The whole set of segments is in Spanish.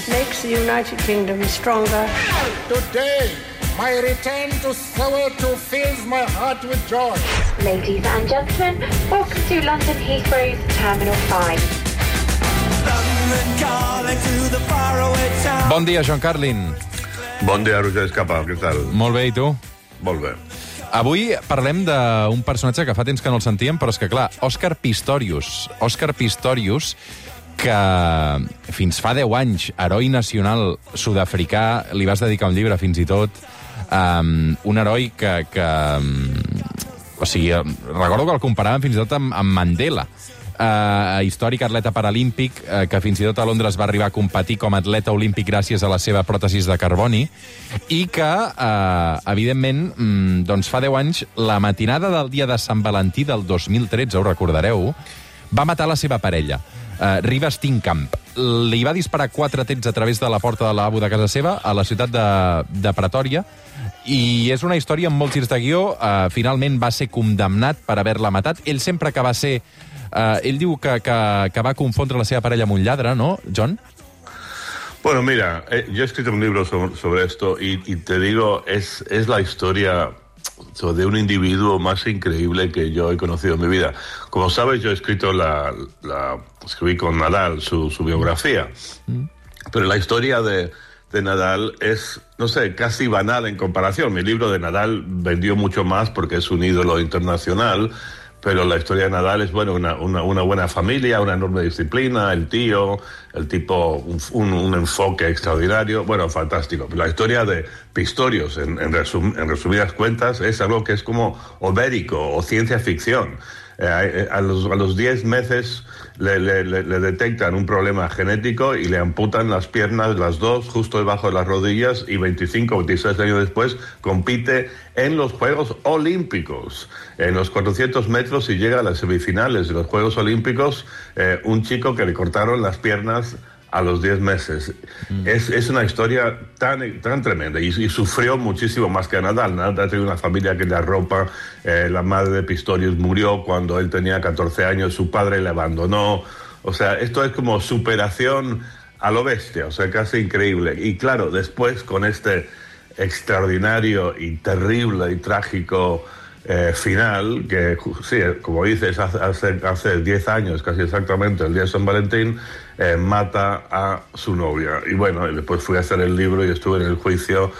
It makes the United Kingdom stronger. Today, my return to Soweto fills my heart with joy. Ladies and gentlemen, welcome to London Heathrow's Terminal 5. Bon dia, Joan Carlin. Bon dia, Roger Escapa, què tal? Molt bé, i tu? Molt bé. Avui parlem d'un personatge que fa temps que no el sentíem, però és que, clar, Òscar Pistorius. Òscar Pistorius, que fins fa 10 anys, heroi nacional sud-africà, li vas dedicar un llibre fins i tot, um, un heroi que... que um, o sigui, recordo que el comparaven fins i tot amb, amb Mandela, eh, històric atleta paralímpic, eh, que fins i tot a Londres va arribar a competir com a atleta olímpic gràcies a la seva pròtesis de carboni, i que, eh, evidentment, mm, doncs fa 10 anys, la matinada del dia de Sant Valentí del 2013, ho recordareu, va matar la seva parella, eh, Riva Steenkamp. Li va disparar quatre trets a través de la porta de lavabo de casa seva a la ciutat de, de Pretòria, i és una història amb molts girs de guió. Eh, finalment va ser condemnat per haver-la matat. Ell sempre que va ser Uh, ell diu que, que, que va confondre la seva parella amb un lladre, ¿no, John? Bueno, mira, eh, yo he escrito un libro sobre, sobre esto y, y, te digo, es, es la historia de un individuo más increíble que yo he conocido en mi vida. Como sabes, yo he escrito la, la escribí con Nadal su, su biografía, mm. pero la historia de, de Nadal es, no sé, casi banal en comparación. Mi libro de Nadal vendió mucho más porque es un ídolo internacional pero la historia de Nadal es, bueno, una, una, buena familia, una enorme disciplina, el tío, el tipo, un, enfoque extraordinario, bueno, fantástico. La historia de Pistorius, en, en resumidas cuentas, es algo que es como obérico o ciencia ficción. Eh, a, los, a los 10 meses le, detectan un problema genético y le amputan las piernas, las dos, justo debajo de las rodillas, y 25 o 26 años después compite en los Juegos Olímpicos, en los 400 metros y llega a las semifinales de los Juegos Olímpicos, eh, un chico que le cortaron las piernas a los 10 meses. Mm. Es, es, una historia tan, tan tremenda y, y, sufrió muchísimo más que Nadal. Nadal tiene una familia que le arropa. Eh, la madre de Pistorius murió cuando él tenía 14 años, su padre le abandonó. O sea, esto es como superación a lo bestia, o sea, casi increíble. Y claro, después con este extraordinario y terrible y trágico eh, final, que sí, como dices, hace, hace 10 años, casi exactamente, el día de San Valentín, eh, mata a su novia. Y bueno, después fui a hacer el libro y estuve en el juicio.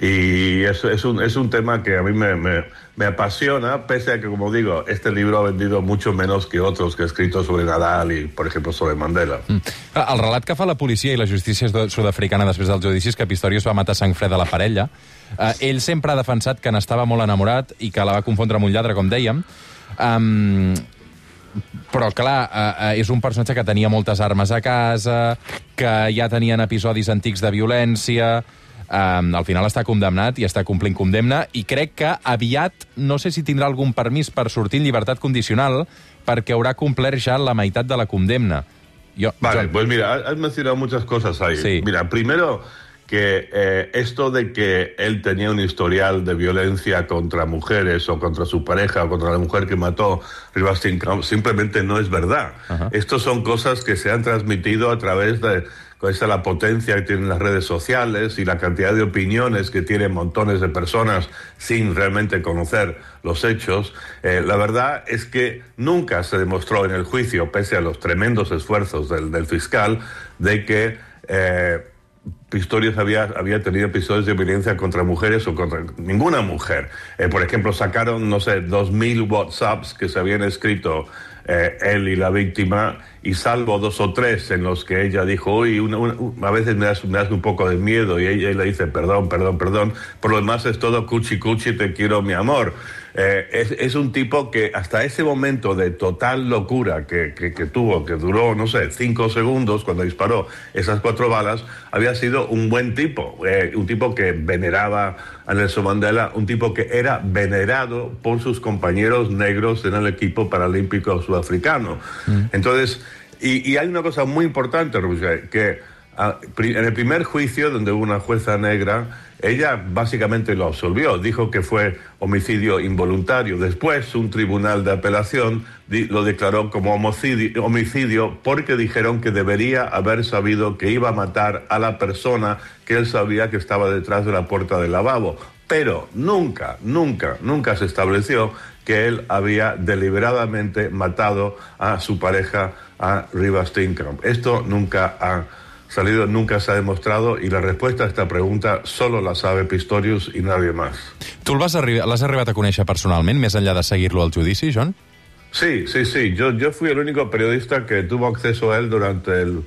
Y eso es un, es un tema que a mí me, me, me apasiona, pese a que, como digo, este libro ha vendido mucho menos que otros que he escrito sobre Nadal i, per exemple, sobre Mandela. Mm. El relat que fa la policia i la justícia sud-africana després dels judicis que Pistorius va matar sang freda a la parella, eh, ell sempre ha defensat que n'estava molt enamorat i que la va confondre amb un lladre, com dèiem. Um, però, clar, eh, eh, és un personatge que tenia moltes armes a casa, que ja tenien episodis antics de violència... Eh, al final està condemnat i està complint condemna i crec que aviat, no sé si tindrà algun permís per sortir en llibertat condicional perquè haurà complert ja la meitat de la condemna. Yo, vale, John... pues mira, has mencionado muchas cosas ahí. Sí. Mira, primero, que eh, esto de que él tenía un historial de violencia contra mujeres o contra su pareja o contra la mujer que mató Rivastin simplemente no es verdad. Ajá. Estos son cosas que se han transmitido a través de con esa la potencia que tienen las redes sociales y la cantidad de opiniones que tienen montones de personas sin realmente conocer los hechos, eh, la verdad es que nunca se demostró en el juicio, pese a los tremendos esfuerzos del, del fiscal, de que eh, Pistorius había, había tenido episodios de violencia contra mujeres o contra ninguna mujer. Eh, por ejemplo, sacaron, no sé, dos mil WhatsApps que se habían escrito eh, él y la víctima, y salvo dos o tres en los que ella dijo, uy, a veces me das, un poco de miedo, y ella, le dice, perdón, perdón, perdón, por lo demás es todo cuchi cuchi, te quiero, mi amor. Eh, es, un tipo que hasta ese momento de total locura que, que, que, tuvo, que duró, no sé, cinco segundos cuando disparó esas cuatro balas, había sido un buen tipo, eh, un tipo que veneraba a Nelson Mandela, un tipo que era venerado por sus compañeros negros en el equipo paralímpico sudafricano. Mm. Entonces, y, y, hay una cosa muy importante, Roger, que a, en el primer juicio, donde hubo una jueza negra, ella básicamente lo absolvió, dijo que fue homicidio involuntario. Después, un tribunal de apelación lo declaró como homicidio, homicidio porque dijeron que debería haber sabido que iba a matar a la persona que él sabía que estaba detrás de la puerta del lavabo. Pero nunca, nunca, nunca se estableció que él había deliberadamente matado a su pareja, a Riva Steenkamp. Esto nunca ha salido, nunca se ha demostrado y la respuesta a esta pregunta solo la sabe Pistorius y nadie más. Tu l'has arribat a conèixer personalment, més enllà de seguir-lo al judici, John? Sí, sí, sí. Yo, yo fui el único periodista que tuvo acceso a él durante el,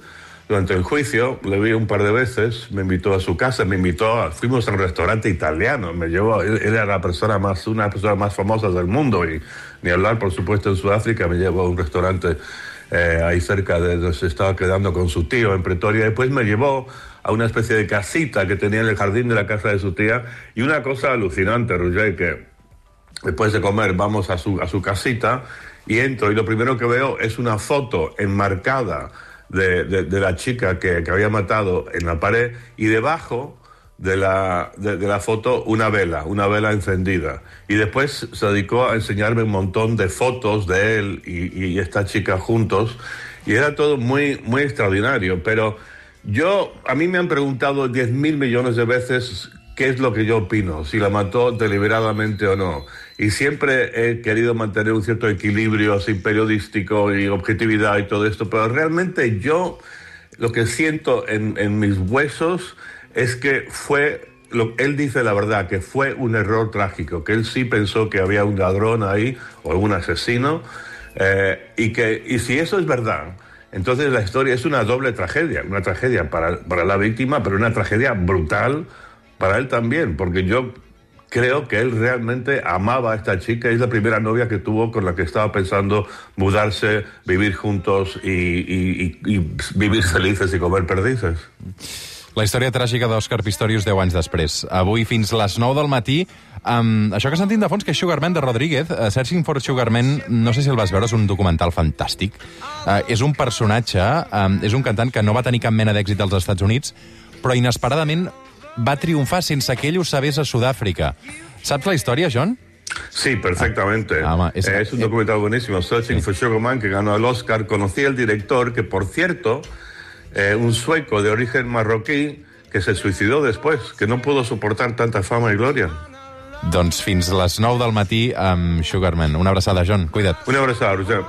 durante el juicio. Le vi un par de veces, me invitó a su casa, me invitó, a, fuimos a un restaurante italiano, me llevó, él, él era la persona más, una de las personas más famosas del mundo y ni hablar, por supuesto, en Sudáfrica, me llevó a un restaurante eh, ahí cerca de donde se estaba quedando con su tío en Pretoria. Después me llevó a una especie de casita que tenía en el jardín de la casa de su tía y una cosa alucinante, Roger, que después de comer vamos a su, a su casita y entro y lo primero que veo es una foto enmarcada de, de- de la chica que, que había matado en la pared y debajo de la, de, la foto una vela, una vela encendida. Y después se dedicó a enseñarme un montón de fotos de él y, y esta chica juntos y era todo muy, muy extraordinario, pero yo, a mí me han preguntado 10 mil millones de veces qué es lo que yo opino, si la mató deliberadamente o no. Y siempre he querido mantener un cierto equilibrio así periodístico y objetividad y todo esto, pero realmente yo lo que siento en, en mis huesos es que fue, lo, él dice la verdad, que fue un error trágico, que él sí pensó que había un ladrón ahí o un asesino, eh, y que y si eso es verdad, entonces la historia es una doble tragedia, una tragedia para, para la víctima, pero una tragedia brutal para él también, porque yo creo que él realmente amaba a esta chica, es la primera novia que tuvo con la que estaba pensando mudarse, vivir juntos y, vivir felices y comer perdices. La història tràgica d'Òscar Pistorius 10 anys després. Avui fins les 9 del matí, amb això que sentim de fons, que és Sugarman de Rodríguez, uh, Searching for Sugarman, no sé si el vas veure, és un documental fantàstic. Uh, és un personatge, um, és un cantant que no va tenir cap mena d'èxit als Estats Units, però inesperadament va triomfar sense que ell ho sabés a Sud-àfrica. Saps la història, John? Sí, perfectamente. Ah, ma, es, es- un eh, documental buenísimo, Searching for Sugar Man, que ganó el Oscar. Conocí al director, que por cierto, eh, un sueco de origen marroquí, que se suicidó después, que no pudo soportar tanta fama y gloria. Doncs fins les 9 del matí amb Sugarman. Una abraçada, John. Cuida't. Un abrazo, Roger.